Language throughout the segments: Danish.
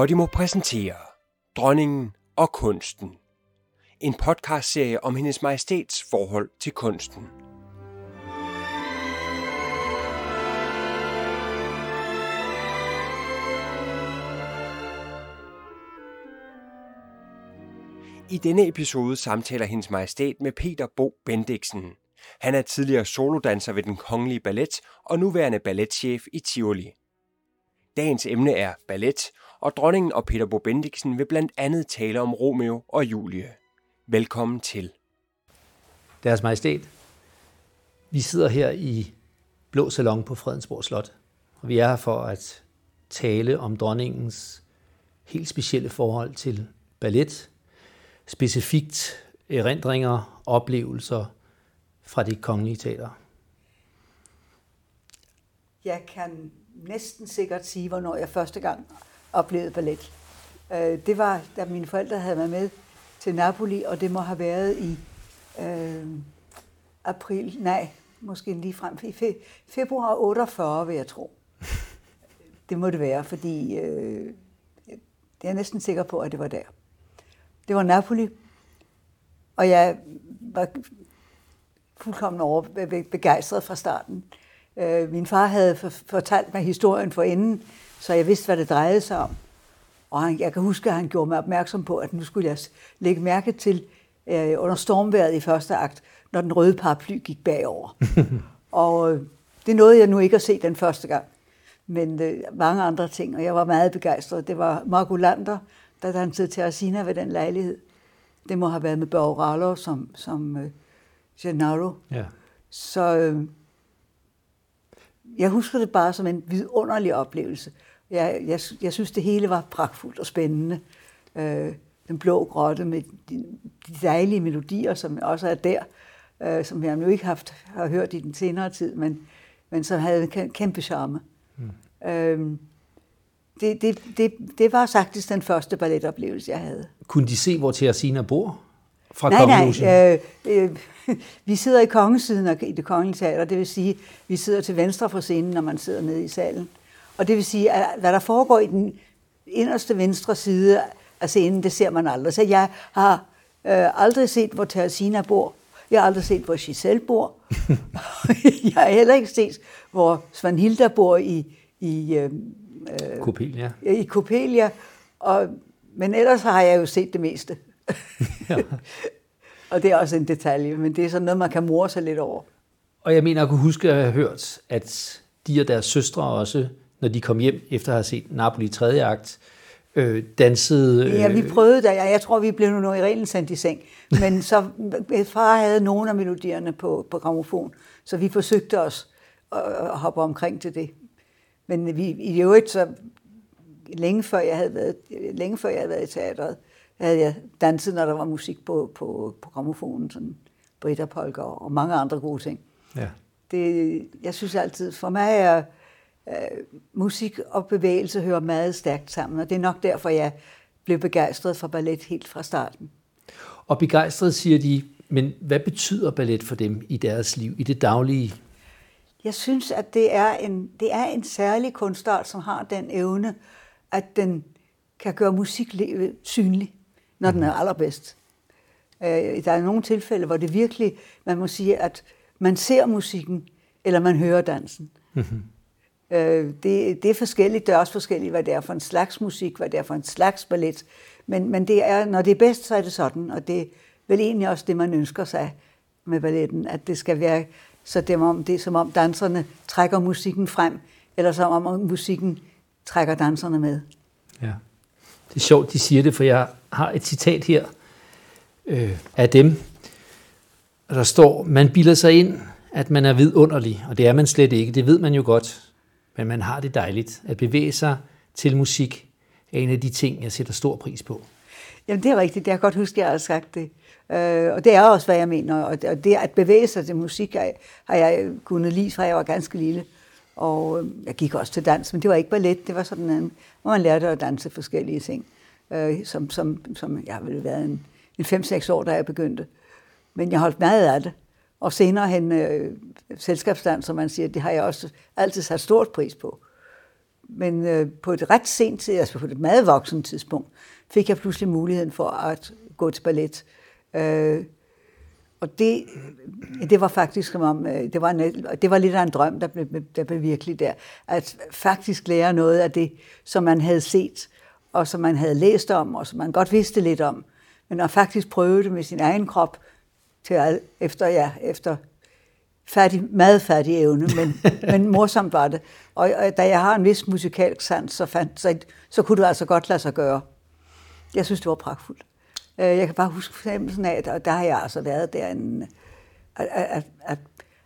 Podimo præsenterer Dronningen og kunsten. En podcastserie om hendes majestæts forhold til kunsten. I denne episode samtaler hendes majestæt med Peter Bo Bendiksen. Han er tidligere solodanser ved den kongelige ballet og nuværende balletchef i Tivoli. Dagens emne er ballet, og dronningen og Peter Bo Bendiksen vil blandt andet tale om Romeo og Julie. Velkommen til. Deres Majestæt, vi sidder her i Blå Salon på Fredensborg Slot, og vi er her for at tale om dronningens helt specielle forhold til ballet, specifikt erindringer, oplevelser fra det kongelige teater. Jeg kan næsten sikkert sige, hvornår jeg første gang oplevet ballet. Øh, Det var, da mine forældre havde været med til Napoli, og det må have været i øh, april, nej, måske lige frem i fe, februar 48, vil jeg tro. Det må det være, fordi øh, jeg er næsten sikker på, at det var der. Det var Napoli, og jeg var fuldkommen over begejstret fra starten. Øh, min far havde fortalt mig historien for inden, så jeg vidste, hvad det drejede sig om. Og han, jeg kan huske, at han gjorde mig opmærksom på, at nu skulle jeg lægge mærke til øh, under stormværet i første akt, når den røde paraply gik bagover. og øh, det nåede jeg nu ikke at se den første gang, men øh, mange andre ting, og jeg var meget begejstret. Det var Margulander, der dansede til Asina ved den lejlighed. Det må have været med Børge Rallo som, som øh, Gennaro. Ja. Så øh, jeg husker det bare som en vidunderlig oplevelse. Jeg, jeg, jeg synes, det hele var pragtfuldt og spændende. Øh, den blå grotte med de, de dejlige melodier, som også er der, øh, som jeg nu ikke haft, har hørt i den senere tid, men, men som havde en kæmpe charme. Mm. Øh, det, det, det, det var faktisk den første balletoplevelse, jeg havde. Kunne de se, hvor Teresina bor? Fra nej, kongehuset? nej. Øh, øh, vi sidder i kongesiden i det kongelige teater, det vil sige, vi sidder til venstre for scenen, når man sidder nede i salen. Og det vil sige, at hvad der foregår i den inderste venstre side af scenen, det ser man aldrig. Så jeg har øh, aldrig set, hvor Teresina bor. Jeg har aldrig set, hvor Giselle bor. jeg har heller ikke set, hvor Svanhilda bor i, i, øh, Copelia. i Copelia. Og, men ellers har jeg jo set det meste. Ja. Og det er også en detalje, men det er sådan noget, man kan more sig lidt over. Og jeg mener, at jeg kunne huske at have hørt, at de og deres søstre også, når de kom hjem efter at have set Napoli i tredje akt, øh, dansede... Øh... Ja, vi prøvede der. Jeg tror, vi blev nu i reglen sendt i seng. Men så far havde nogle af melodierne på, på gramofon, så vi forsøgte os at, at hoppe omkring til det. Men vi, i øvrigt, så længe før jeg havde været, længe før jeg havde været i teateret, havde jeg danset, når der var musik på, på, på gramofonen, sådan Britterpolker og mange andre gode ting. Ja. Det, jeg synes altid, for mig er øh, musik og bevægelse hører meget stærkt sammen, og det er nok derfor, jeg blev begejstret for ballet helt fra starten. Og begejstret siger de, men hvad betyder ballet for dem i deres liv, i det daglige? Jeg synes, at det er en, det er en særlig kunstart, som har den evne, at den kan gøre musiklivet synlig når den er allerbedst. Øh, der er nogle tilfælde, hvor det virkelig, man må sige, at man ser musikken, eller man hører dansen. Mm-hmm. Det, det er forskelligt. Det er også forskelligt, hvad det er for en slags musik, hvad det er for en slags ballet. Men, men det er, når det er bedst, så er det sådan, og det er vel egentlig også det, man ønsker sig med balletten, at det skal være så det er, om, det er som om danserne trækker musikken frem, eller som om musikken trækker danserne med. Ja. Det er sjovt, de siger det, for jeg har et citat her øh, af dem. Der står, man bilder sig ind, at man er vidunderlig, og det er man slet ikke. Det ved man jo godt, men man har det dejligt. At bevæge sig til musik er en af de ting, jeg sætter stor pris på. Jamen det er rigtigt, det har jeg godt huske, jeg har sagt det. Øh, og det er også, hvad jeg mener. Og det at bevæge sig til musik har jeg kunnet lide, fra jeg var ganske lille. Og øhm, jeg gik også til dans, men det var ikke ballet, det var sådan en, hvor man lærte at danse forskellige ting, øh, som, som, som jeg ville være en, en 5-6 år, da jeg begyndte. Men jeg holdt meget af det. Og senere hen øh, selskabsdans, som man siger, det har jeg også altid sat stort pris på. men øh, på et ret sent tid, altså på et meget voksen tidspunkt, fik jeg pludselig muligheden for at gå til ballet. Øh, og det, det var faktisk som om, øh, det var, en, det var lidt af en drøm, der blev, der blev virkelig der. At faktisk lære noget af det, som man havde set, og som man havde læst om, og som man godt vidste lidt om. Men at faktisk prøve det med sin egen krop, til, efter, ja, efter færdig, meget færdig evne, men, men morsomt var det. Og, og da jeg har en vis musikalsk sans, så, fandt, så, så kunne det altså godt lade sig gøre. Jeg synes, det var pragtfuldt. Øh, jeg kan bare huske fornemmelsen af, at der har jeg altså været der, en, at, at, at,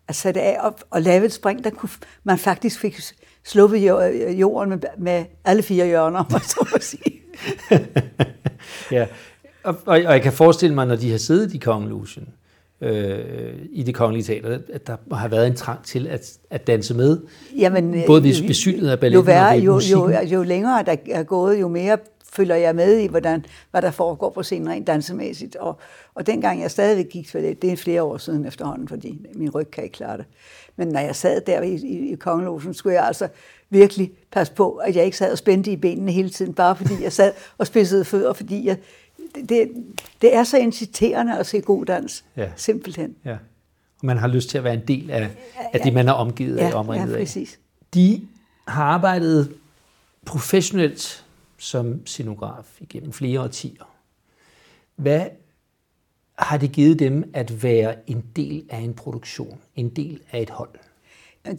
at sætte af og, og lave et spring, der kunne, man faktisk fik sluppet jorden med, med alle fire hjørner, om så må sige. ja, og, og, jeg kan forestille mig, når de har siddet i kongelusen, øh, i det kongelige teater, at der har været en trang til at, at danse med. Jamen, både øh, besynet af balletten jo, værre, og jo, jo, jo længere der er gået, jo mere følger jeg med i, hvordan, hvad der foregår på scenen rent dansemæssigt. Og, og dengang jeg stadigvæk gik til det, det er flere år siden efterhånden, fordi min ryg kan ikke klare det. Men når jeg sad der i, i, i skulle jeg altså virkelig passe på, at jeg ikke sad og spændte i benene hele tiden, bare fordi jeg sad og spidsede fødder, fordi jeg, det, det er så inciterende at se god dans, ja. simpelthen. Ja. Og man har lyst til at være en del af, af det, man er omgivet ja, af, omringet ja, præcis. af. De har arbejdet professionelt som scenograf igennem flere årtier. Hvad har det givet dem at være en del af en produktion, en del af et hold?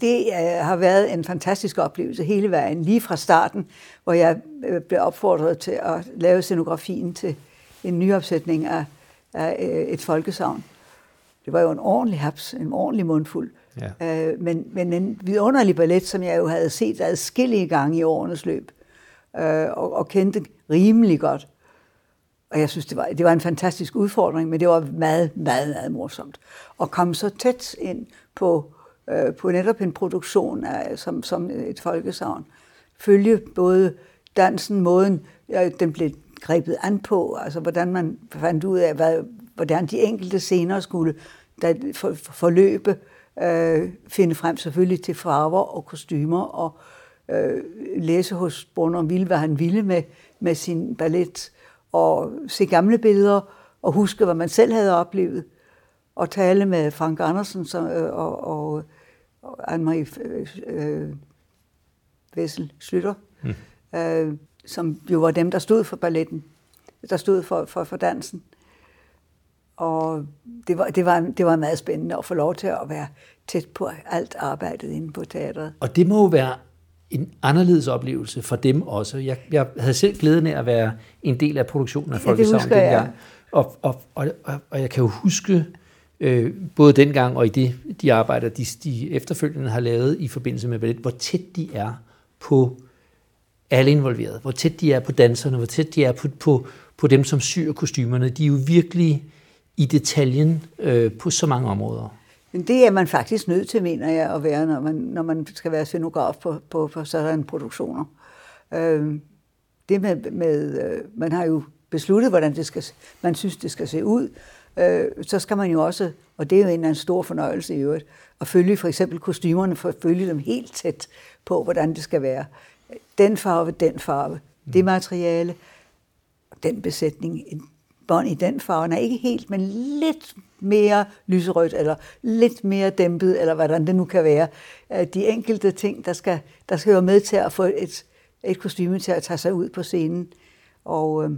Det øh, har været en fantastisk oplevelse hele vejen, lige fra starten, hvor jeg øh, blev opfordret til at lave scenografien til en nyopsætning af, af øh, et folkesavn. Det var jo en ordentlig haps, en ordentlig mundfuld. Ja. men, men en vidunderlig ballet, som jeg jo havde set adskillige gange i årenes løb øh, og, og kendte rimelig godt. Og jeg synes, det var, det var en fantastisk udfordring, men det var meget, meget, meget morsomt. At komme så tæt ind på, øh, på netop en produktion af, som, som et folkesavn. Følge både dansen, måden, ja, den blev grebet an på, altså hvordan man fandt ud af, hvad, hvordan de enkelte scener skulle der for, for, forløbe, øh, finde frem selvfølgelig til farver og kostymer og, øh, læse hos Brunner Ville, hvad han ville med, med sin ballet, og se gamle billeder, og huske, hvad man selv havde oplevet, og tale med Frank Andersen som, øh, og, og, og Anne-Marie øh, øh Vessel Slytter, mm. øh, som jo var dem, der stod for balletten, der stod for, for, for dansen. Og det var, det, var, det var meget spændende at få lov til at være tæt på alt arbejdet inde på teatret. Og det må jo være en anderledes oplevelse for dem også. Jeg, jeg havde selv glæden af at være en del af produktionen af Folkesavn ja, dengang. Jeg. Og, og, og, og jeg kan jo huske, øh, både dengang og i det, de arbejder, de, de efterfølgende har lavet i forbindelse med ballet, hvor tæt de er på alle involverede, hvor tæt de er på danserne, hvor tæt de er på, på, på dem, som syr kostymerne. De er jo virkelig i detaljen øh, på så mange områder. Men det er man faktisk nødt til, mener jeg, at være, når man, når man skal være scenograf på, på, på sådan produktioner. Øh, det med, med øh, man har jo besluttet, hvordan det skal, man synes, det skal se ud. Øh, så skal man jo også, og det er jo en, en stor fornøjelse i øvrigt, at følge for eksempel kostymerne, for at følge dem helt tæt på, hvordan det skal være. Den farve, den farve, det materiale, den besætning, bånd i den farve, er ikke helt, men lidt mere lyserødt, eller lidt mere dæmpet, eller hvordan det nu kan være. Øh, de enkelte ting, der skal, der skal være med til at få et, et kostyme til at tage sig ud på scenen. Og øh,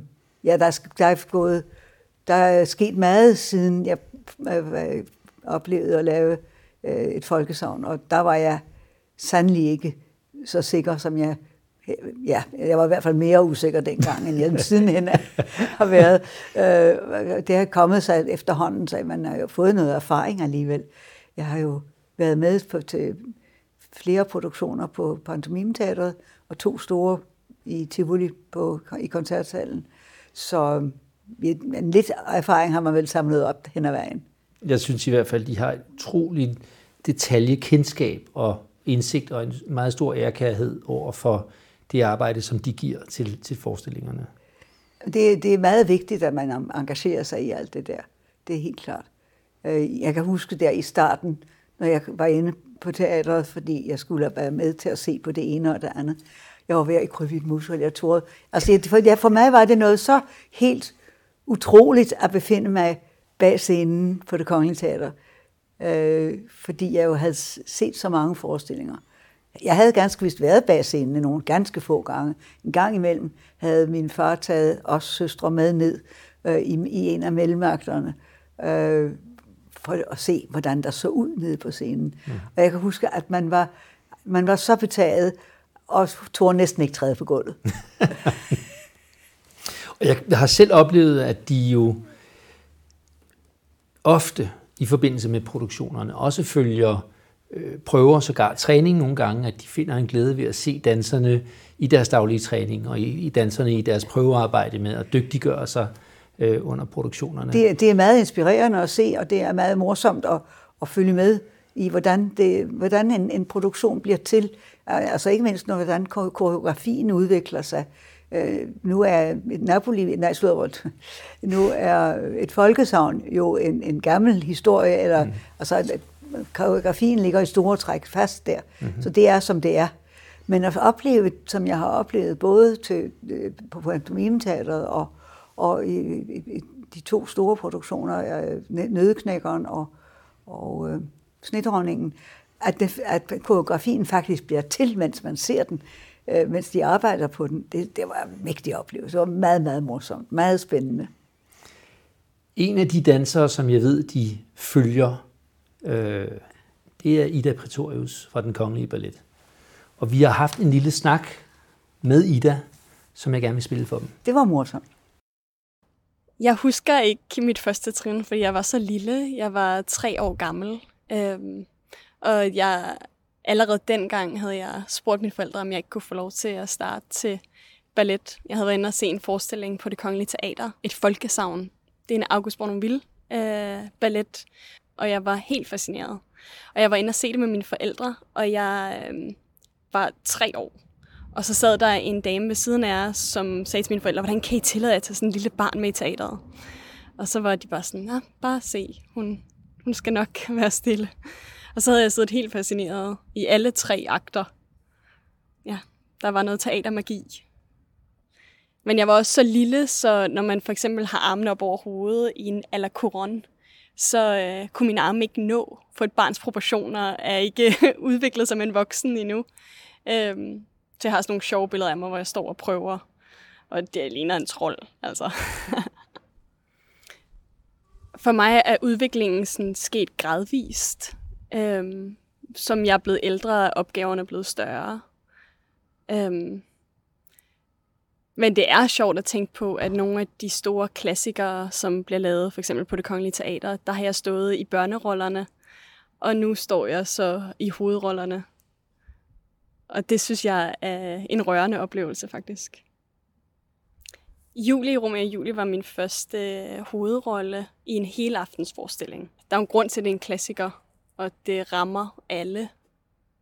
ja, der er, der er gået, der er sket meget, siden jeg øh, øh oplevede at lave et folkesavn, og der var jeg sandelig ikke så sikker, som jeg Øh, ja, jeg var i hvert fald mere usikker dengang, end jeg sidenhen har været. Øh, det har kommet sig efterhånden, så man har jo fået noget erfaring alligevel. Jeg har jo været med på, til flere produktioner på Pantomimeteatret, og to store i Tivoli på, i koncertsalen. Så en lidt erfaring har man vel samlet op hen ad vejen. Jeg synes i hvert fald, de har et utroligt detaljekendskab og indsigt og en meget stor ærkærhed over for det arbejde, som de giver til, til forestillingerne. Det, det er meget vigtigt, at man engagerer sig i alt det der. Det er helt klart. Øh, jeg kan huske der i starten, når jeg var inde på teatret, fordi jeg skulle være med til at se på det ene og det andet. jeg var ved at krybe i et muskel, jeg troede. Altså, for, ja, for mig var det noget så helt utroligt at befinde mig bag scenen på det kongelige teater. Øh, fordi jeg jo havde set så mange forestillinger. Jeg havde ganske vist været bag scenen nogle ganske få gange. En gang imellem havde min far taget os søstre med ned øh, i, i en af mellemagterne, øh, for at se, hvordan der så ud nede på scenen. Mm. Og jeg kan huske, at man var, man var så betaget, og tog næsten ikke træde på gulvet. jeg har selv oplevet, at de jo ofte i forbindelse med produktionerne også følger øh, prøver, sågar træning nogle gange, at de finder en glæde ved at se danserne i deres daglige træning, og i, i danserne i deres prøvearbejde med at dygtiggøre sig øh, under produktionerne. Det, det er meget inspirerende at se, og det er meget morsomt at, at følge med i, hvordan, det, hvordan en, en produktion bliver til. Altså ikke mindst, når hvordan koreografien udvikler sig. Øh, nu er et Napoli, nej, slået, nu er et folkesavn jo en, en gammel historie, eller mm. altså koreografien ligger i store træk fast der. Mm-hmm. Så det er, som det er. Men at opleve, som jeg har oplevet, både til, øh, på Pantomimeteateret og, og i, i, i de to store produktioner, Nødeknækkeren og, og øh, Snedronningen, at, det, at koreografien faktisk bliver til, mens man ser den, øh, mens de arbejder på den, det, det var en mægtig oplevelse. Det var meget, meget morsomt, meget spændende. En af de dansere, som jeg ved, de følger, øh, det er Ida Pretorius fra Den Kongelige Ballet. Og vi har haft en lille snak med Ida, som jeg gerne vil spille for dem. Det var morsomt. Jeg husker ikke mit første trin, fordi jeg var så lille. Jeg var tre år gammel. Øhm, og jeg allerede dengang havde jeg spurgt mine forældre, om jeg ikke kunne få lov til at starte til ballet. Jeg havde været inde og se en forestilling på det kongelige teater, et folkesavn. Det er en August Bournonville øh, ballet, og jeg var helt fascineret. Og jeg var inde og se det med mine forældre, og jeg øh, var tre år. Og så sad der en dame ved siden af os, som sagde til mine forældre, hvordan kan I tillade at tage sådan en lille barn med i teateret? Og så var de bare sådan, ja, bare se, hun, hun skal nok være stille. Og så havde jeg siddet helt fascineret i alle tre akter. Ja, der var noget teatermagi. Men jeg var også så lille, så når man for eksempel har armene op over hovedet i en ala coron, så øh, kunne min arm ikke nå, for et barns proportioner er ikke udviklet som en voksen endnu. Øhm, så jeg har sådan nogle sjove billeder af mig, hvor jeg står og prøver, og det ligner en trold, altså. For mig er udviklingen sådan sket gradvist. Øhm, som jeg er blevet ældre, er opgaverne blevet større. Øhm, men det er sjovt at tænke på, at nogle af de store klassikere, som bliver lavet for eksempel på det kongelige teater, der har jeg stået i børnerollerne, og nu står jeg så i hovedrollerne. Og det synes jeg er en rørende oplevelse faktisk. Juli i Romeo og Julie var min første øh, hovedrolle i en helaftensforestilling. Der er en grund til, at det er en klassiker, og det rammer alle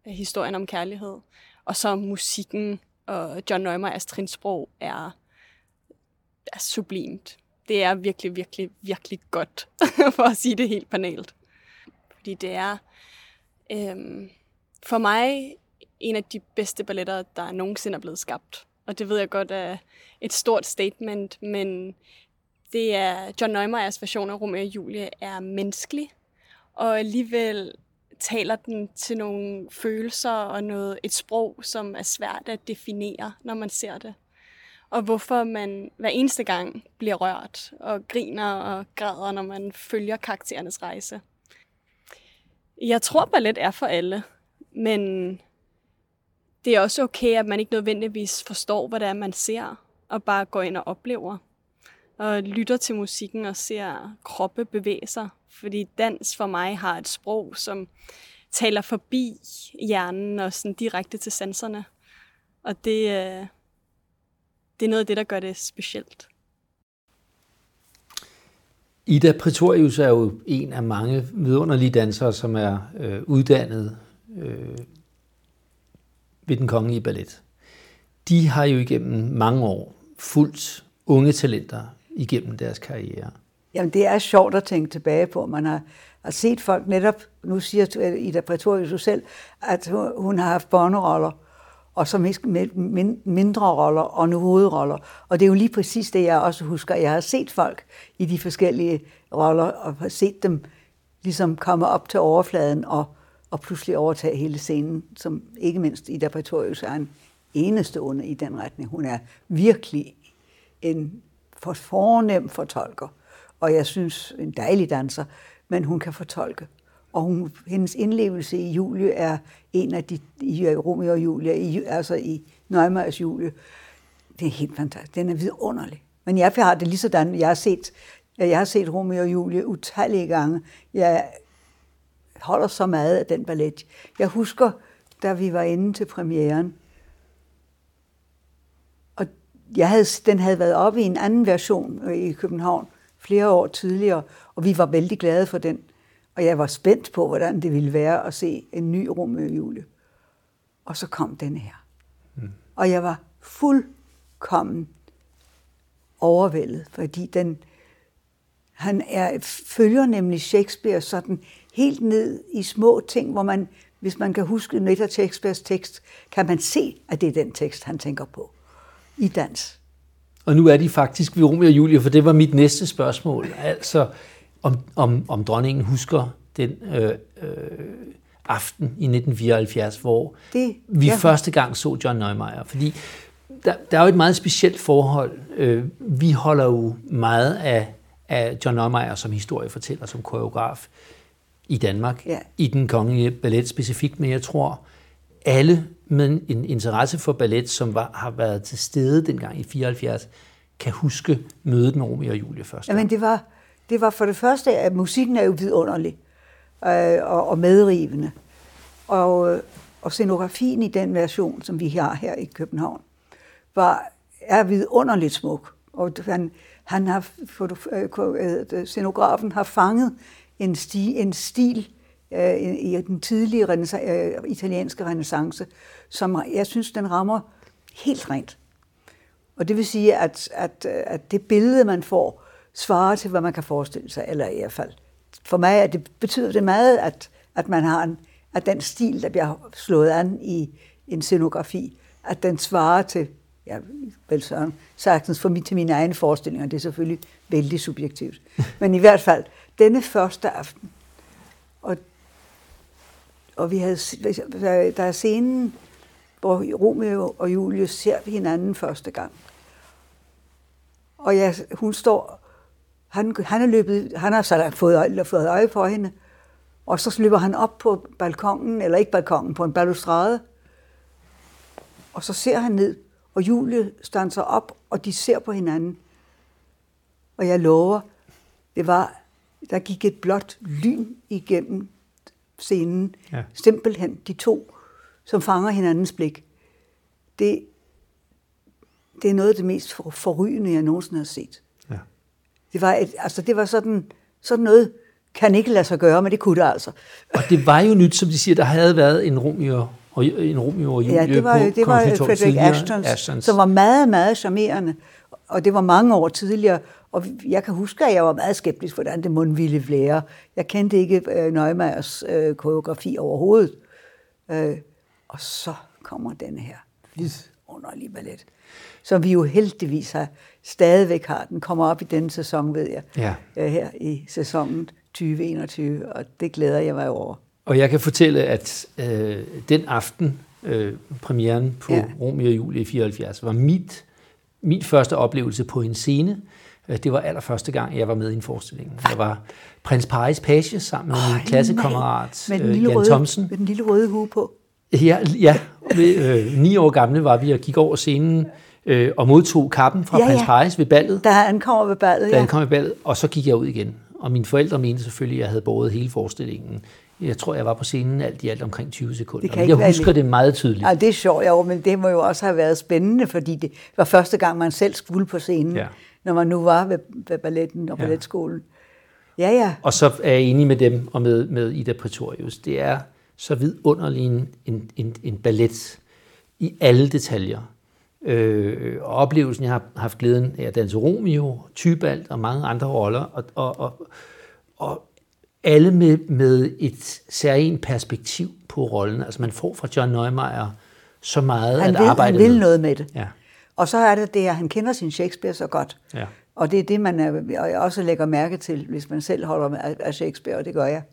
øh, historien om kærlighed. Og så musikken og John Neumeyers trinsprog er, er sublimt. Det er virkelig, virkelig, virkelig godt, for at sige det helt banalt. Fordi det er øhm, for mig en af de bedste balletter, der nogensinde er blevet skabt. Og det ved jeg godt er et stort statement, men det er John Neumeyers version af Romeo og Julie er menneskelig, og alligevel taler den til nogle følelser og noget, et sprog, som er svært at definere, når man ser det. Og hvorfor man hver eneste gang bliver rørt og griner og græder, når man følger karakterernes rejse. Jeg tror, ballet er for alle, men det er også okay, at man ikke nødvendigvis forstår, hvad det er, man ser, og bare går ind og oplever. Og lytter til musikken og ser kroppe bevæge sig. Fordi dans for mig har et sprog, som taler forbi hjernen og sådan direkte til sanserne. Og det, øh, det er noget af det, der gør det specielt. Ida Pretorius er jo en af mange vidunderlige dansere, som er øh, uddannet øh, ved den kongelige ballet. De har jo igennem mange år fulgt unge talenter igennem deres karriere. Jamen, det er sjovt at tænke tilbage på. Man har, har set folk netop, nu siger øh, Ida Pretorius selv, at hun har haft børneroller. og så mindre roller og nu hovedroller. Og det er jo lige præcis det, jeg også husker. Jeg har set folk i de forskellige roller, og har set dem ligesom komme op til overfladen og, og pludselig overtage hele scenen, som ikke mindst Ida Pretorius er en enestående i den retning. Hun er virkelig en for fornem fortolker, og jeg synes en dejlig danser, men hun kan fortolke. Og hun, hendes indlevelse i Julie er en af de, i Romeo og Julie, i, altså i Neumeyers Julie. Det er helt fantastisk. Den er vidunderlig. Men jeg har det lige sådan, jeg har set, jeg har set Romeo og Julie utallige gange. Jeg holder så meget af den ballet. Jeg husker, da vi var inde til premieren, og jeg havde, den havde været oppe i en anden version øh, i København flere år tidligere, og vi var vældig glade for den. Og jeg var spændt på, hvordan det ville være at se en ny Romeo Julie. Og så kom den her. Mm. Og jeg var fuldkommen overvældet, fordi den, han er, følger nemlig Shakespeare sådan helt ned i små ting, hvor man, hvis man kan huske net af Shakespeares tekst, kan man se, at det er den tekst, han tænker på i dans. Og nu er de faktisk ved Romeo og Julie, for det var mit næste spørgsmål. Altså, om, om, om dronningen husker den øh, øh, aften i 1974, hvor det, vi ja. første gang så John Neumeier. Fordi der, der er jo et meget specielt forhold. Øh, vi holder jo meget af, af John Neumeier som historiefortæller, som koreograf i Danmark, ja. i den kongelige ballet specifikt, men jeg tror, alle med en interesse for ballet, som var, har været til stede dengang i 74, kan huske mødet med Romeo og Julie først. Jamen det var, det var for det første, at musikken er jo vidunderlig øh, og, og medrivende. Og, og scenografien i den version, som vi har her i København, var, er vidunderligt smuk. Og han, han har, øh, scenografen har fanget en, sti, en stil øh, i den tidlige øh, italienske renaissance, som jeg synes, den rammer helt rent. Og det vil sige, at, at, øh, at det billede, man får, svarer til, hvad man kan forestille sig, eller i hvert fald. For mig at det, betyder det meget, at, at man har en, at den stil, der bliver slået an i en scenografi, at den svarer til, ja, vel sådan, sagtens for mit, til mine egne forestillinger, det er selvfølgelig vældig subjektivt. Men i hvert fald, denne første aften, og, og vi havde, der er scenen, hvor Romeo og Julius ser hinanden første gang. Og jeg, hun står, han, han er løbet, han har så fået øje, fået øje på hende, og så løber han op på balkongen, eller ikke balkongen, på en balustrade, og så ser han ned, og Julie stanser op, og de ser på hinanden. Og jeg lover, det var, der gik et blåt lyn igennem scenen. Ja. Simpelthen de to, som fanger hinandens blik. Det, det er noget af det mest forrygende, jeg nogensinde har set. Ja. Det, var et, altså, det var sådan, sådan noget, kan ikke lade sig gøre, men det kunne det altså. Og det var jo nyt, som de siger, der havde været en Romeo og en Romeo og Julie ja, det var, på det var Frederick Ashtons, Ashtons, som var meget, meget charmerende. Og det var mange år tidligere. Og jeg kan huske, at jeg var meget skeptisk, hvordan det mund ville være. Jeg kendte ikke øh, Neumeyers øh, koreografi overhovedet. Øh, og så kommer denne her vidunderlige ballet som vi jo heldigvis har, stadigvæk har. Den kommer op i denne sæson, ved jeg, ja. Øh, her i sæsonen 2021, og det glæder jeg mig over. Og jeg kan fortælle, at øh, den aften, øh, premieren på ja. Romeo og Julie i 74, var mit, min første oplevelse på en scene. Øh, det var allerførste gang, jeg var med i en forestilling. Jeg var prins Paris page sammen med oh, min klassekammerat øh, Jan røde, Thomsen. Med den lille røde hue på. Ja, ja. øh, ni år gamle var vi og gik over scenen øh, og modtog kappen fra ja, prins ja. Paris ved ballet. Da han kommer ved ballet, Da han kom ved ballet, og så gik jeg ud igen. Og mine forældre mente selvfølgelig, at jeg havde båret hele forestillingen. Jeg tror, jeg var på scenen alt i alt omkring 20 sekunder. Det kan jeg husker det meget tydeligt. Ja, det er sjovt, jo, men det må jo også have været spændende, fordi det var første gang, man selv skulle på scenen, ja. når man nu var ved, ved balletten og balletskolen. Ja, ja. Og så er jeg enig med dem og med, med Ida Pretorius. Det er så vidunderlig en, en, en, en ballet i alle detaljer. Øh, og oplevelsen, jeg har haft glæden af at danse Romeo, Tybalt og mange andre roller, og, og, og, og alle med, med et særligt perspektiv på rollen. Altså man får fra John Neumeier så meget Han at vil, arbejde han vil med. noget med det. Ja, Og så er det det, at han kender sin Shakespeare så godt. ja. Og det er det, man er, og jeg også lægger mærke til, hvis man selv holder med af Shakespeare, og det gør jeg,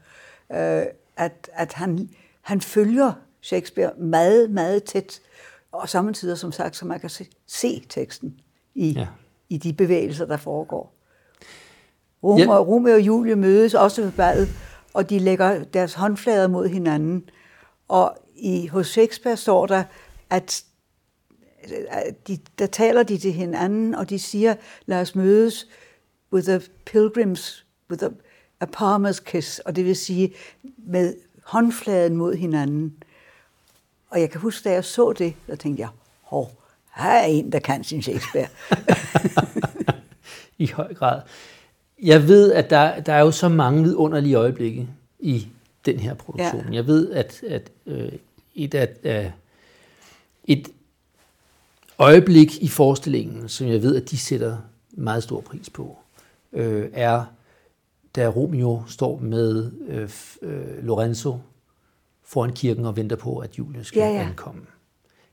øh, at, at han, han følger Shakespeare meget, meget tæt, og samtidig som sagt, så man kan se, se teksten i, ja. i de bevægelser, der foregår. Romeo, Ja. Romeo og Julie mødes også ved ballet, og de lægger deres håndflader mod hinanden. Og i, hos Shakespeare står der, at de, der taler de til hinanden, og de siger, lad os mødes with a pilgrims, with a, a palmer's kiss, og det vil sige med håndfladen mod hinanden. Og jeg kan huske, da jeg så det, så tænkte jeg, hov, her er en, der kan sin Shakespeare. i høj grad. Jeg ved, at der, der er jo så mange vidunderlige øjeblikke i den her produktion. Ja. Jeg ved, at, at øh, et, af, af, et øjeblik i forestillingen, som jeg ved, at de sætter meget stor pris på, øh, er, da Romeo står med øh, øh, Lorenzo foran kirken og venter på, at Julie skal Ja, ja. ankomme.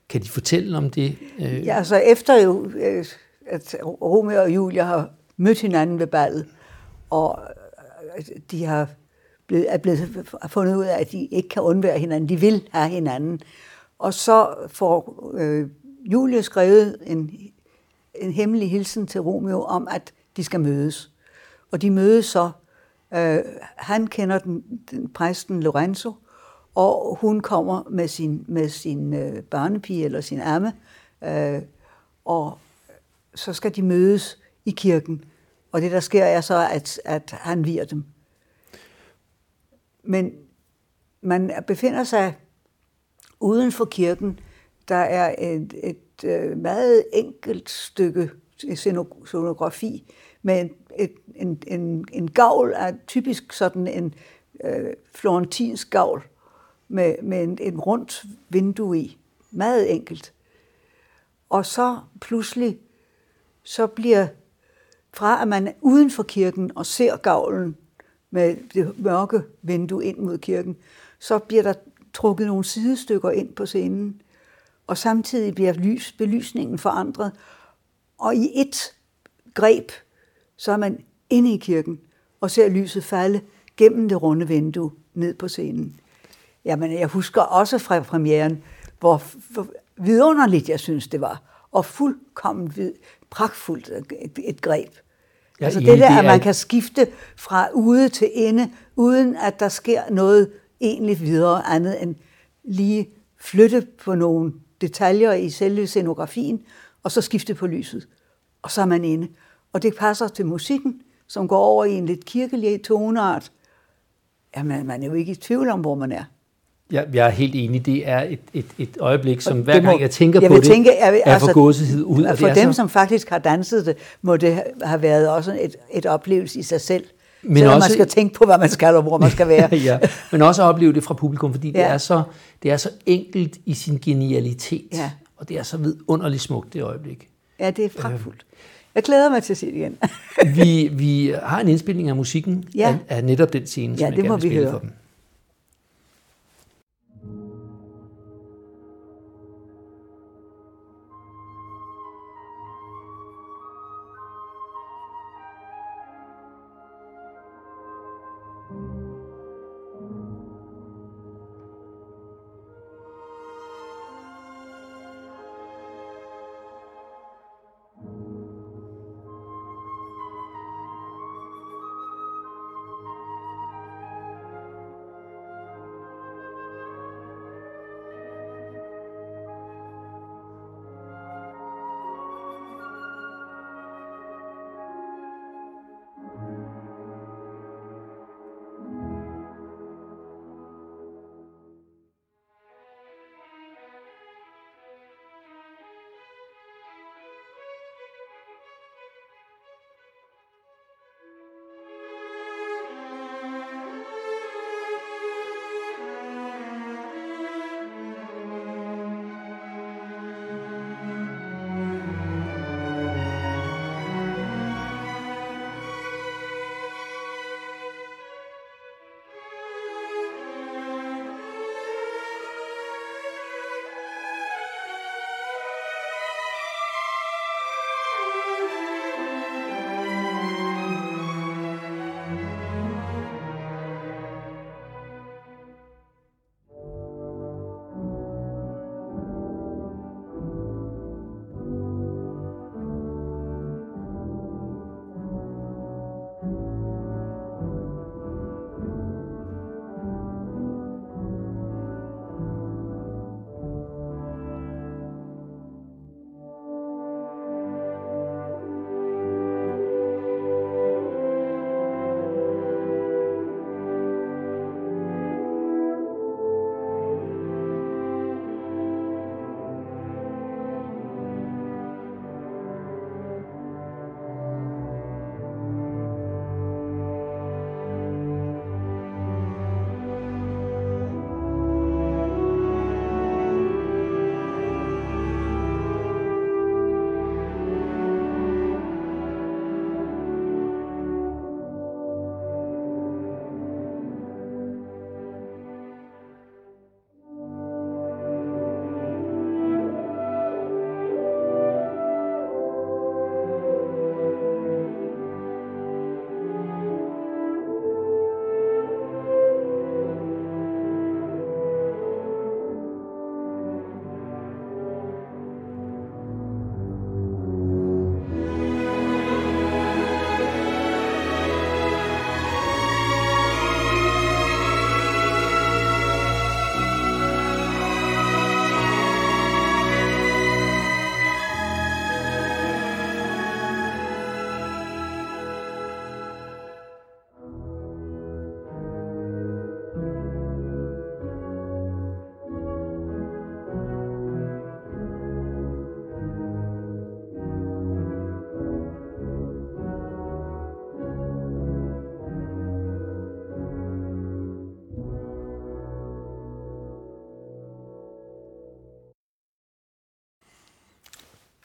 Kan de fortælle om det? Øh, Ja, altså efter jo, øh, at Romeo og Julia har mødt hinanden ved ballet, og øh, de har blevet, er blevet fundet ud af, at de ikke kan undvære hinanden. De vil have hinanden. Og så får øh, Julie skrevet en, en hemmelig hilsen til Romeo om, at de skal mødes. Og de mødes så. Øh, han kender den, den præsten Lorenzo, og hun kommer med sin, med sin øh, børnepige eller sin amme, øh, og så skal de mødes i kirken. Og det, der sker, er så, at, at han virer dem. Men man befinder sig uden for kirken. Der er et, et øh, meget enkelt stykke scenografi med en, et, en, en, en gavl er typisk sådan en øh, florentinsk gavl med, med en, en rundt vindue i. Meget enkelt. Og så pludselig, så bliver fra at man er uden for kirken og ser gavlen med det mørke vindue ind mod kirken, så bliver der trukket nogle sidestykker ind på scenen, og samtidig bliver lys, belysningen forandret. Og i et greb, så er man inde i kirken og ser lyset falde gennem det runde vindue ned på scenen. Jamen, jeg husker også fra premieren, hvor, hvor vidunderligt jeg synes, det var. Og fuldkommen vid, pragtfuldt et, et greb. Er altså det der, at man kan skifte fra ude til inde, uden at der sker noget egentlig videre andet end lige flytte på nogle detaljer i selve scenografien, og så skifte på lyset. Og så er man inde. Og det passer til musikken, som går over i en lidt kirkelig toneart. Jamen, man er jo ikke i tvivl om, hvor man er. Jeg, jeg er helt enig. Det er et, et, et øjeblik, som hver det må- gang jeg tænker jeg på det, tænke, jeg vil- er altså, for gåsehud ud. og For det er dem, så, som faktisk har danset det, må det have været også et, et oplevelse i sig selv. Men Selvom også- man skal tænke på, hvad man skal og hvor man skal være. ja, men også opleve det fra publikum, fordi det, Ja. er så, det er så enkelt i sin genialitet. Ja. Og det er så vidunderligt smukt, det øjeblik. Ja, det er pragtfuldt. Jeg glæder mig til at se det igen. Vi, vi har en indspilning af musikken Ja. af, af netop den scene, Ja, som jeg det gerne må vi høre. for dem.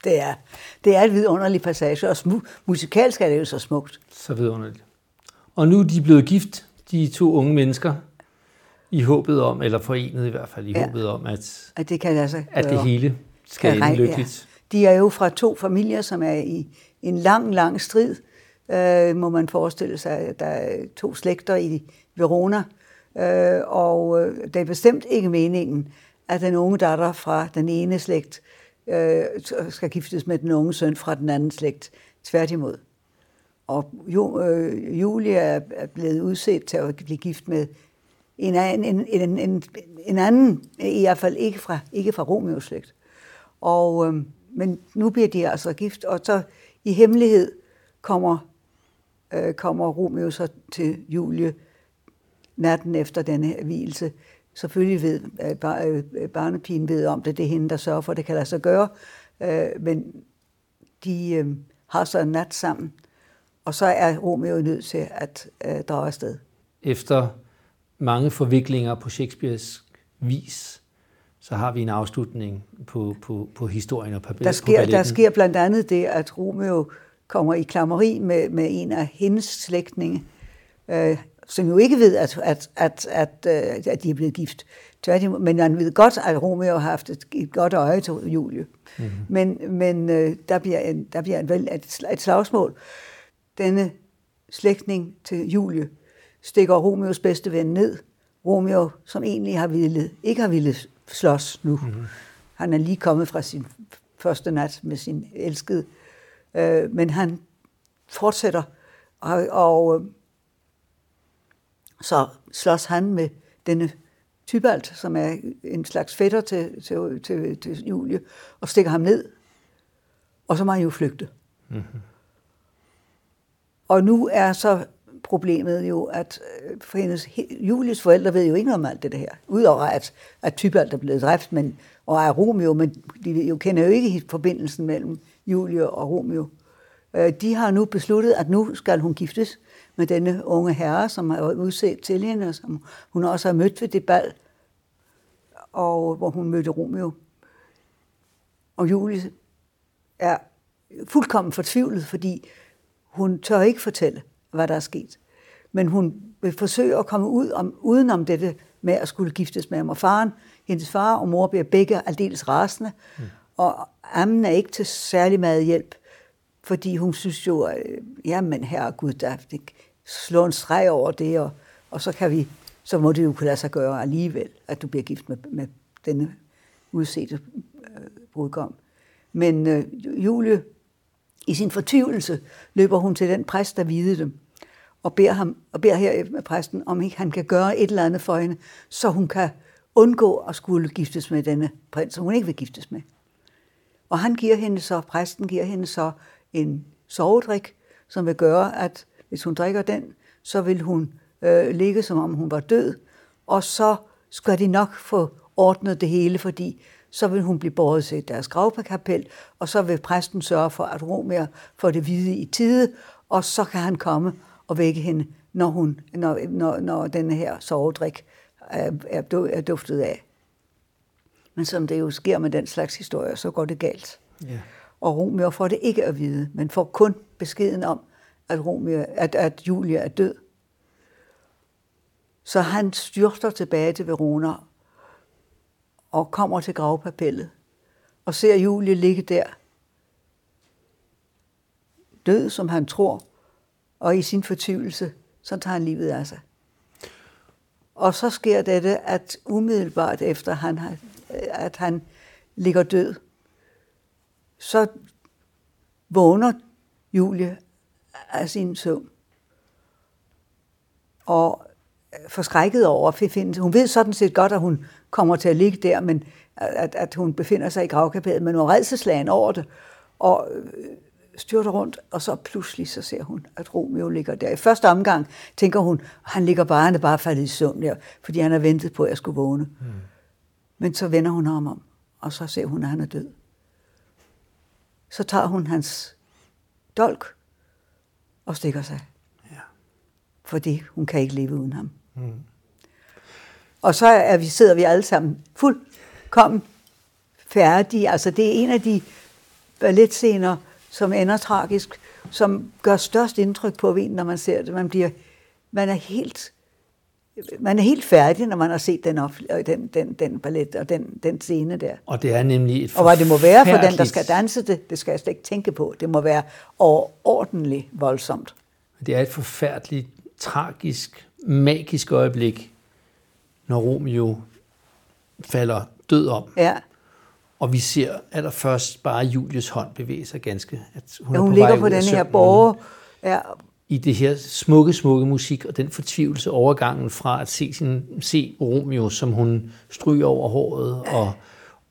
Det er, det er et vidunderligt passage, og smu, musikalsk er det jo så smukt. Så vidunderligt. Og nu er de blevet gift, de to unge mennesker, i håbet om, eller forenet i hvert fald, i ja. håbet om, at, at det kan sig at det hele skal ende lykkeligt. Ja. De er jo fra to familier, som er i en lang, lang strid, øh, må man forestille sig. Der er to slægter i Verona, øh, og øh, det er bestemt ikke meningen, at den unge datter fra den ene slægt øh, øh, skal giftes med den unge søn fra den anden slægt. Tværtimod. Og jo, øh, Julia er blevet udset til at blive gift med en, en, en, en, en anden, i hvert fald ikke fra, ikke fra Romeos slægt. Og, øh, men nu bliver de altså gift, og så i hemmelighed kommer, øh, kommer Romeo så til Julie natten efter denne hvilelse. Selvfølgelig ved øh, barnepigen ved om det, det er hende, der sørger for, at det kan lade sig gøre. Øh, men de øh, har så en nat sammen, og så er Romeo nødt til at øh, drage afsted. Efter mange forviklinger på Shakespeares vis, så har vi en afslutning på, på, på historien og på, der sker, på Der sker blandt andet det, at Romeo kommer i klammeri med, med en af hendes slægtninge, øh, som jo ikke ved, at, at, at, at, øh, at de er blevet gift. Tværtimod, men han ved godt, at Romeo har haft et, et godt øje til Julie. Mm-hmm. Men, men øh, der bliver, en, der bliver en, et, et slagsmål. Denne slægtning til Julie stikker Romeos bedste ven ned. Romeo, som egentlig har ville, ikke har ville slås nu. Mm-hmm. Han er lige kommet fra sin første nat med sin elskede. Øh, men han fortsætter, og, og så slås han med denne Tybalt, som er en slags fætter til, til, til, til Julie, og stikker ham ned. Og så må han jo flygte. Mm-hmm. Og nu er så problemet jo, at øh, for hendes, Julies forældre ved jo ikke noget om alt det her. Udover at, at Tybalt er blevet dræbt, men, og er Romeo, men de jo, kender jo ikke forbindelsen mellem Julie og Romeo. Øh, de har nu besluttet, at nu skal hun giftes med denne unge herre, som har udset til hende, og som hun også har mødt ved det bal, og hvor hun mødte Romeo. Og Julie er fuldkommen fortvivlet, fordi hun tør ikke fortælle, hvad der er sket. Men hun vil forsøge at komme ud om, udenom dette med at skulle giftes med ham. Og faren, hendes far og mor bliver begge aldeles rasende, mm. og Ammen er ikke til særlig meget hjælp, fordi hun synes jo, øh, jamen herregud, der slå en streg over det, og, og så kan vi, så må det jo kunne lade sig gøre alligevel, at du bliver gift med, med denne udsete øh, brudgom. Men øh, Julie, i sin fortvivlelse, løber hun til den præst, der videde dem, og beder, ham, og beder her med præsten, om ikke han kan gøre et eller andet for hende, så hun kan undgå at skulle giftes med denne prins, som hun ikke vil giftes med. Og han giver hende så, præsten giver hende så en sovedrik, som vil gøre, at hvis hun drikker den, så vil hun øh, ligge, som om hun var død, og så skal de nok få ordnet det hele, fordi så vil hun blive båret til deres gravkapel, og så vil præsten sørge for, at Romer får det hvide i tide, og så kan han komme og vække hende, når, hun, når, når, når denne her sovedrik er, er, er duftet af. Men som det jo sker med den slags historier, så går det galt. Yeah. Og Romeo får det ikke at vide, men får kun beskeden om, at, Romeo, at, at Julia er død. Så han styrter tilbage til Verona og kommer til gravpapellet og ser Julie ligge der, død som han tror, og i sin fortvivlelse, så tager han livet af sig. Og så sker dette, at umiddelbart efter han, har, at han ligger død, så vågner Julie af sin søvn. Og forskrækket over at finde. Hun ved sådan set godt, at hun kommer til at ligge der, men at, at hun befinder sig i gravkapellet, men hun er redselslagen over det, og øh, styrter rundt, og så pludselig så ser hun, at Romeo ligger der. I første omgang tænker hun, han ligger bare, han er bare faldet i søvn der, fordi han har ventet på, at jeg skulle vågne. Mm. Men så vender hun ham om, og så ser hun, at han er død. Så tager hun hans dolk og stikker sig. Ja. Fordi hun kan ikke leve uden ham. Mm. Og så er vi, sidder vi alle sammen fuldkommen færdige. Altså det er en af de balletscener, som ender tragisk, som gør størst indtryk på en, når man ser det. Man, bliver, man er helt man er helt færdig, når man har set den, op, den, den, den ballet og den, den scene der. Og det er nemlig et Og hvad det må være for den, der skal danse det, det skal jeg slet ikke tænke på. Det må være overordentligt voldsomt. Det er et forfærdeligt, tragisk, magisk øjeblik, når Romeo falder død om. Ja. Og vi ser allerførst bare Julius hånd bevæge sig ganske. At hun, ja, hun er på ligger på den her borger. Ja. I det her smukke, smukke musik, og den fortvivlelse overgangen fra at se, sin, se Romeo, som hun stryger over håret, og,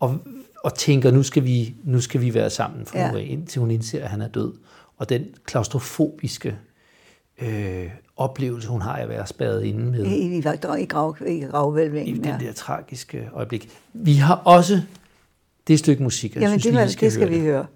og, og tænker, nu skal vi, nu skal vi være sammen, for ja. nu indtil hun indser, at han er død. Og den klaustrofobiske øh, oplevelse, hun har af at være spadet inde med. I, i, i, grav, i gravvælvingen, I den ja. der tragiske øjeblik. Vi har også det stykke musik, jeg Jamen, synes, det, lige, vi skal det skal høre vi høre.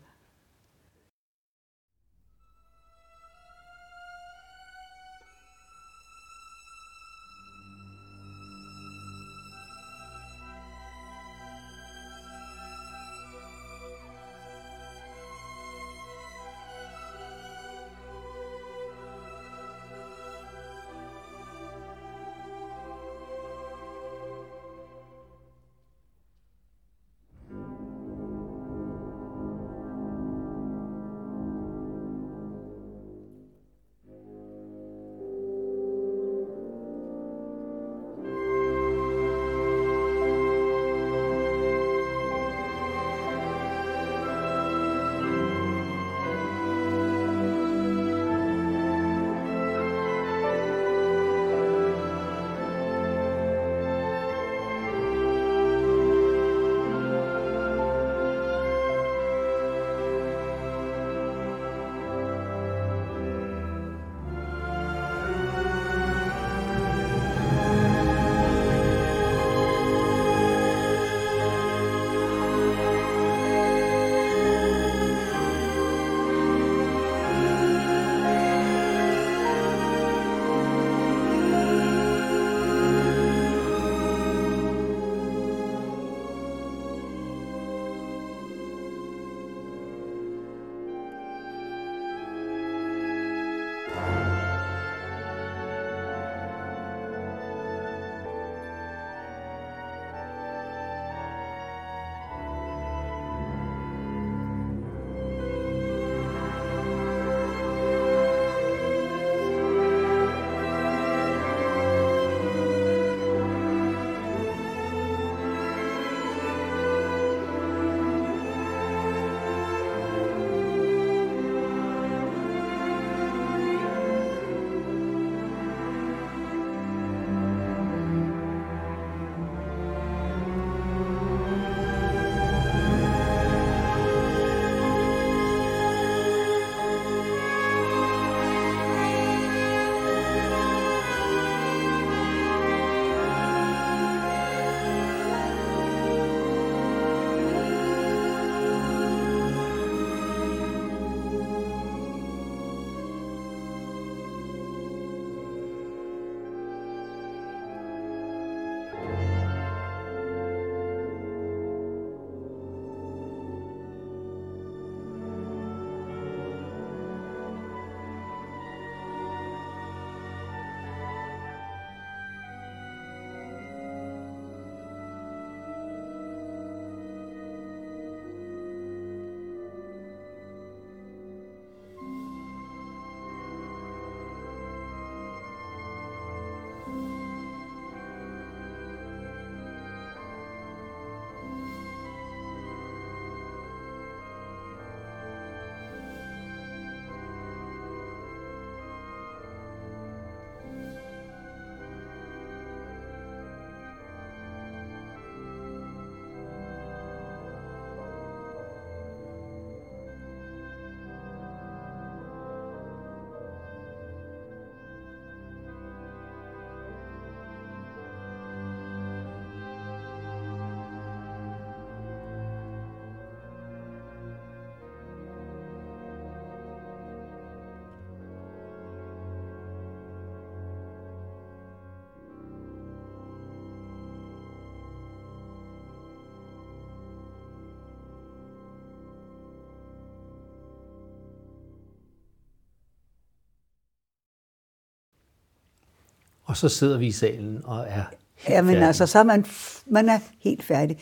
Og så sidder vi i salen og er helt Ja, men færdige. altså, så er man, man er helt færdig.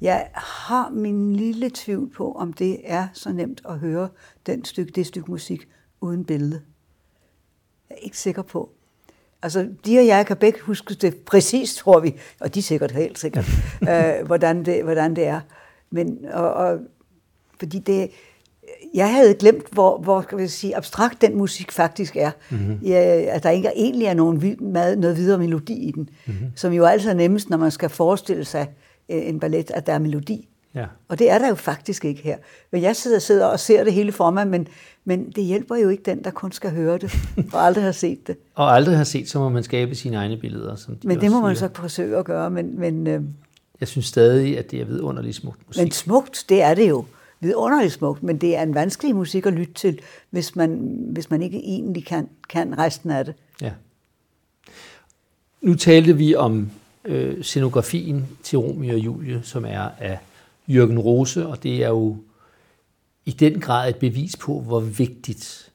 Jeg har min lille tvivl på, om det er så nemt at høre den stykke, det stykke musik uden billede. Jeg er ikke sikker på. Altså, de og jeg kan begge huske det præcis, tror vi, og de er sikkert helt sikkert, øh, hvordan, det, hvordan det er. Men, og, og, fordi det, jeg havde glemt, hvor, hvor skal vi sige, abstrakt den musik faktisk er. Mm-hmm. Ja, at der ikke egentlig er nogen, mad- noget videre melodi i den. Mm-hmm. Som jo altid er nemmest, når man skal forestille sig øh, en ballet, at der er melodi. Ja. Og det er der jo faktisk ikke her. Men jeg sidder, sidder og ser det hele for mig, men, men det hjælper jo ikke den, der kun skal høre det, og aldrig har set det. Og aldrig har set, så må man skabe sine egne billeder. Som de Men det må man siger. så forsøge at gøre. Men, men, øh, Jeg synes stadig, at det er vidunderligt smukt musik. men smukt, det er det jo. Vidunderligt smukt, men det er en vanskelig musik at lytte til, hvis man, hvis man ikke egentlig kan, kan resten af det. Ja. Nu talte vi om øh, scenografien til Romeo og Julie, som er af Jørgen Rose, og det er jo i den grad et bevis på, hvor vigtigt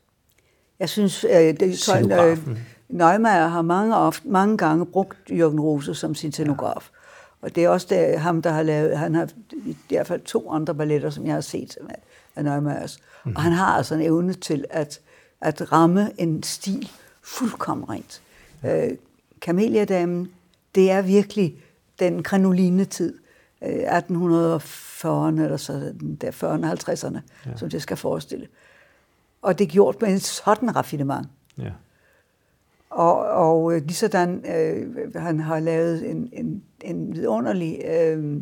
Jeg synes, øh, det, øh, Scenografen. Neumayer har mange, ofte, mange gange brugt Jørgen Rose som sin scenograf. Ja. Og det er også det, ham, der har lavet, han har i hvert fald to andre balletter, som jeg har set af- Neumeyers. Mm. Og han har altså en evne til at, at ramme en stil fuldkommen rent. Ja. Øh, Kameliadamen, det er virkelig den kranoline-tid, øh, 1840'erne eller så der 40'erne og 50'erne, ja. som det skal forestille. Og det er gjort med en sådan raffinement. Ja. Og, og øh, lige sådan, øh, han har lavet en, en, en vidunderlig øh,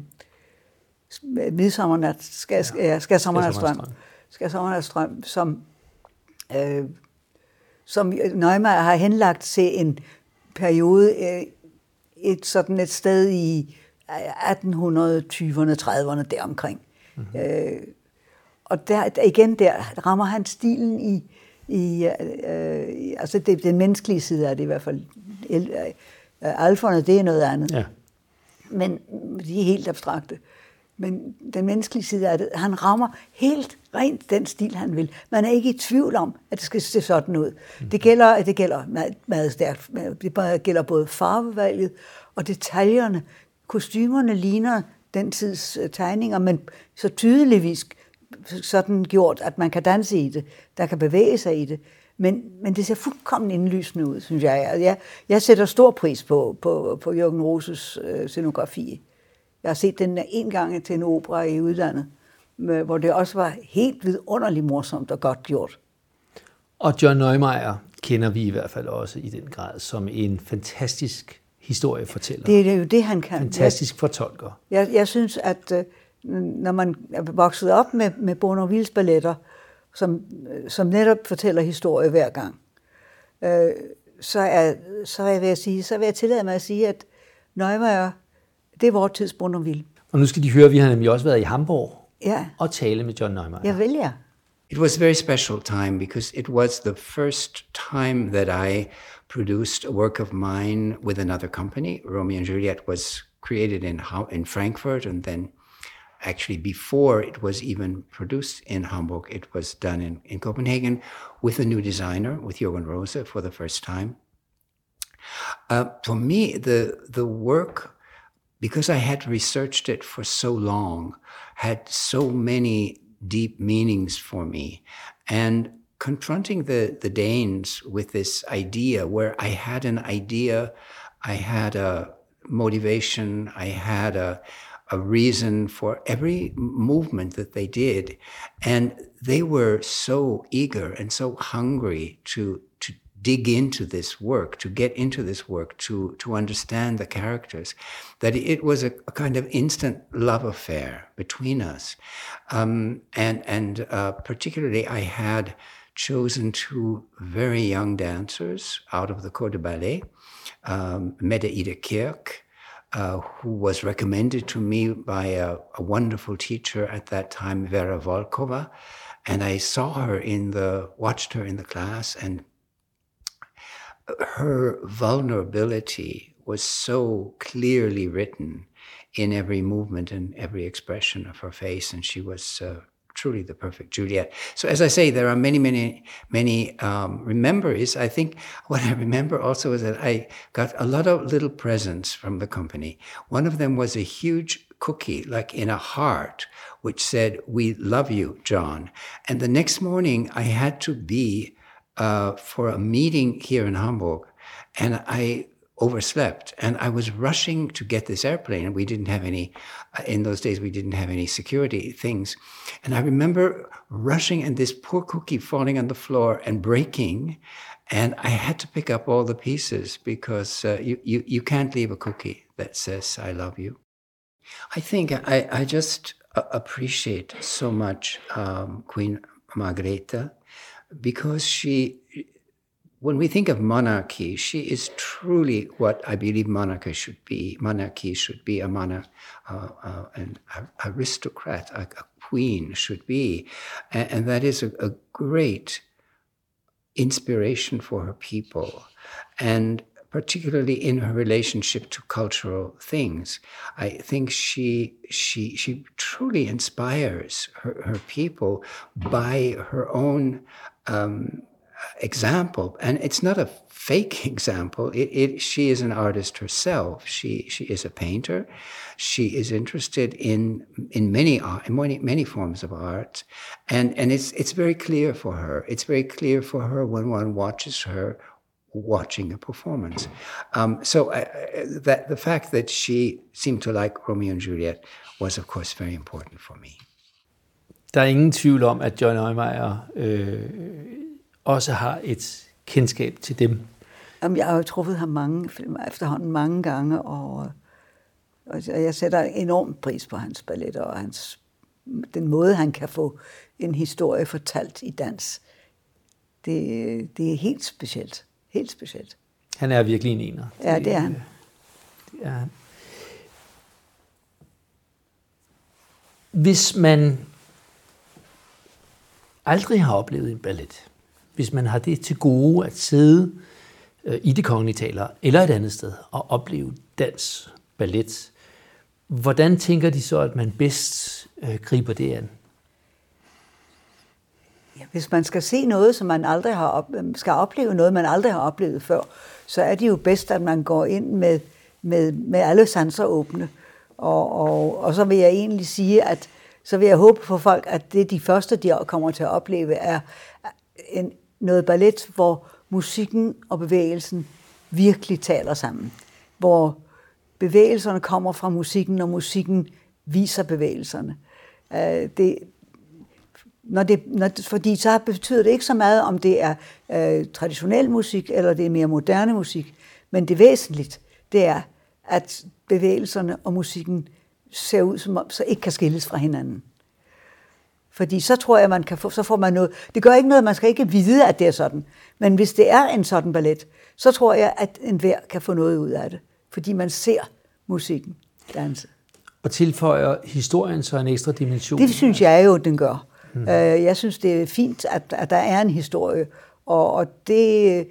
midsommernat, skal, ja, skal Skærsommernatsstrøm. skal sommernatstrøm, som, øh, som Neumann har henlagt til en periode, øh, et sådan et sted i 1820'erne, 30'erne deromkring. Mm-hmm. Øh, og der, igen der rammer han stilen i, i øh, altså det, den menneskelige side af det i hvert fald. Øh, alferne, det er noget andet. Ja. Men de er helt abstrakte. Men den menneskelige side af det, han rammer helt rent den stil, han vil. Man er ikke i tvivl om, at det skal se sådan ud. Det gælder, det gælder meget, meget stærkt. Det gælder både farvevalget og detaljerne. Kostymerne ligner den tids øh, tegninger, men så tydeligvis sådan gjort, at man kan danse i det, der kan bevæge sig i det. Men, men det ser fuldkommen indlysende ud, synes jeg. Jeg, jeg sætter stor pris på, på, på Jørgen Roses øh, scenografi. Jeg har set den en gang til en opera i udlandet, med, hvor det også var helt vidunderligt morsomt og godt gjort. Og John Neumeier kender vi i hvert fald også i den grad som en fantastisk historiefortæller. Det er jo det, han kan. fantastisk fortolker. Jeg, jeg synes, at øh, når man er vokset op med, med Bournonvilles balletter, som, som netop fortæller historie hver gang, øh, så, er, så, er jeg ved at sige, så vil jeg tillade mig at sige, at Neumayer, det er vores tids Bournonville. Og nu skal de høre, at vi har nemlig også været i Hamburg Ja, og tale med John Neumeier. jeg vælger. It was a very special time because it was the first time that I produced a work of mine with another company. Romeo and Juliet was created in in Frankfurt, and then actually before it was even produced in Hamburg, it was done in, in Copenhagen with a new designer, with Johan Rose, for the first time. Uh, for me, the the work, because I had researched it for so long, had so many deep meanings for me, and confronting the the Danes with this idea, where I had an idea, I had a motivation, I had a a reason for every movement that they did, and they were so eager and so hungry to to dig into this work, to get into this work, to to understand the characters, that it was a, a kind of instant love affair between us, um, and and uh, particularly I had chosen two very young dancers out of the Corps de Ballet, um, Mette Ida Kirk, uh, who was recommended to me by a, a wonderful teacher at that time, Vera Volkova. And I saw her in the, watched her in the class, and her vulnerability was so clearly written in every movement and every expression of her face. And she was uh, truly the perfect Juliet. So as I say, there are many, many, many um, rememberies. I think what I remember also is that I got a lot of little presents from the company. One of them was a huge cookie, like in a heart, which said, "We love you, John." And the next morning, I had to be uh, for a meeting here in Hamburg, and I overslept. And I was rushing to get this airplane. And we didn't have any uh, in those days we didn't have any security things. And I remember rushing and this poor cookie falling on the floor and breaking. And I had to pick up all the pieces because uh, you, you you can't leave a cookie that says I love you. I think I, I just appreciate so much um, Queen Margrethe because she when we think of monarchy, she is truly what I believe monarchy should be. Monarchy should be a monarch, uh, uh, an aristocrat, a, a, queen should be, and, and that is a, a, great inspiration for her people, and particularly in her relationship to cultural things. I think she she she truly inspires her, her people by her own. Um, example, and it's not a fake example. It, it, she is an artist herself. She she is a painter. She is interested in in many art, in many many forms of art, and and it's it's very clear for her. It's very clear for her when one watches her watching a performance. Um, so uh, that the fact that she seemed to like Romeo and Juliet was, of course, very important for me. Der er ingen tvivl om, at John Neumeier øh, også har et kendskab til dem? Jamen, jeg har jo truffet ham mange, efterhånden mange gange, og, og jeg sætter enormt pris på hans balletter og hans, den måde, han kan få en historie fortalt i dans. Det, det er helt specielt. Helt specielt. Han er virkelig en ener. Ja, det er han. Det er han. Hvis man aldrig har oplevet en ballet, hvis man har det til gode at sidde øh, i det kongelige taler eller et andet sted og opleve dans, ballet, hvordan tænker de så, at man bedst øh, griber det an? Ja, hvis man skal se noget, som man aldrig har op, øh, skal opleve noget, man aldrig har oplevet før, så er det jo bedst, at man går ind med, med, med alle sanser åbne. Og, og, og så vil jeg egentlig sige, at så vil jeg håbe for folk, at det de første, de kommer til at opleve, er en, noget ballet, hvor musikken og bevægelsen virkelig taler sammen. Hvor bevægelserne kommer fra musikken, og musikken viser bevægelserne. Øh, det, når det, når, fordi så betyder det ikke så meget, om det er øh, traditionel musik, eller det er mere moderne musik. Men det væsentligt, det er, at bevægelserne og musikken ser ud som om, så ikke kan skilles fra hinanden. Fordi så tror jeg, man kan få, så får man noget. Det gør ikke noget, man skal ikke vide, at det er sådan. Men hvis det er en sådan ballet, så tror jeg, at enhver kan få noget ud af det. Fordi man ser musikken danse. Og tilføjer historien så en ekstra dimension? Det synes jeg jo, den gør. Hmm. Jeg synes, det er fint, at, at der er en historie. Og, og det,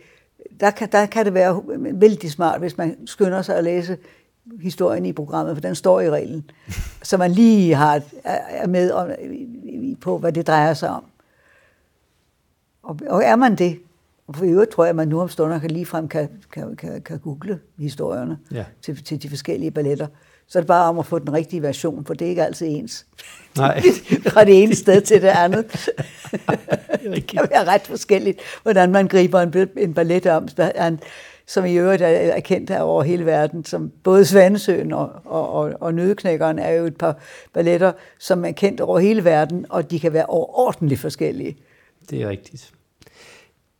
der, kan, der kan det være vældig smart, hvis man skynder sig at læse historien i programmet, for den står i reglen. Så man lige har, er med om, på, hvad det drejer sig om. Og, og er man det, og for øvrigt tror jeg, at man nu om stunder kan ligefrem kan, kan, kan, kan google historierne ja. til, til de forskellige balletter. Så er det bare om at få den rigtige version, for det er ikke altid ens. Nej. Fra det ene sted til det andet. det kan være ret forskelligt, hvordan man griber en, en ballet om. En, som i øvrigt er kendt her over hele verden, som både Svanesøen og, og, og, og Nødeknækkeren er jo et par balletter, som er kendt over hele verden, og de kan være overordentligt forskellige. Det er rigtigt.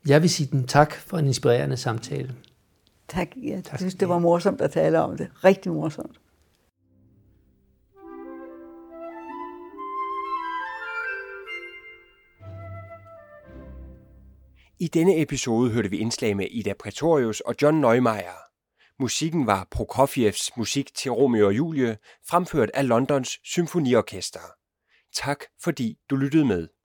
Jeg vil sige den tak for en inspirerende samtale. Tak. Jeg tak. synes, det var morsomt at tale om det. Rigtig morsomt. I denne episode hørte vi indslag med Ida Pretorius og John Neumeier. Musikken var Prokofievs musik til Romeo og Julie, fremført af Londons Symfoniorkester. Tak fordi du lyttede med.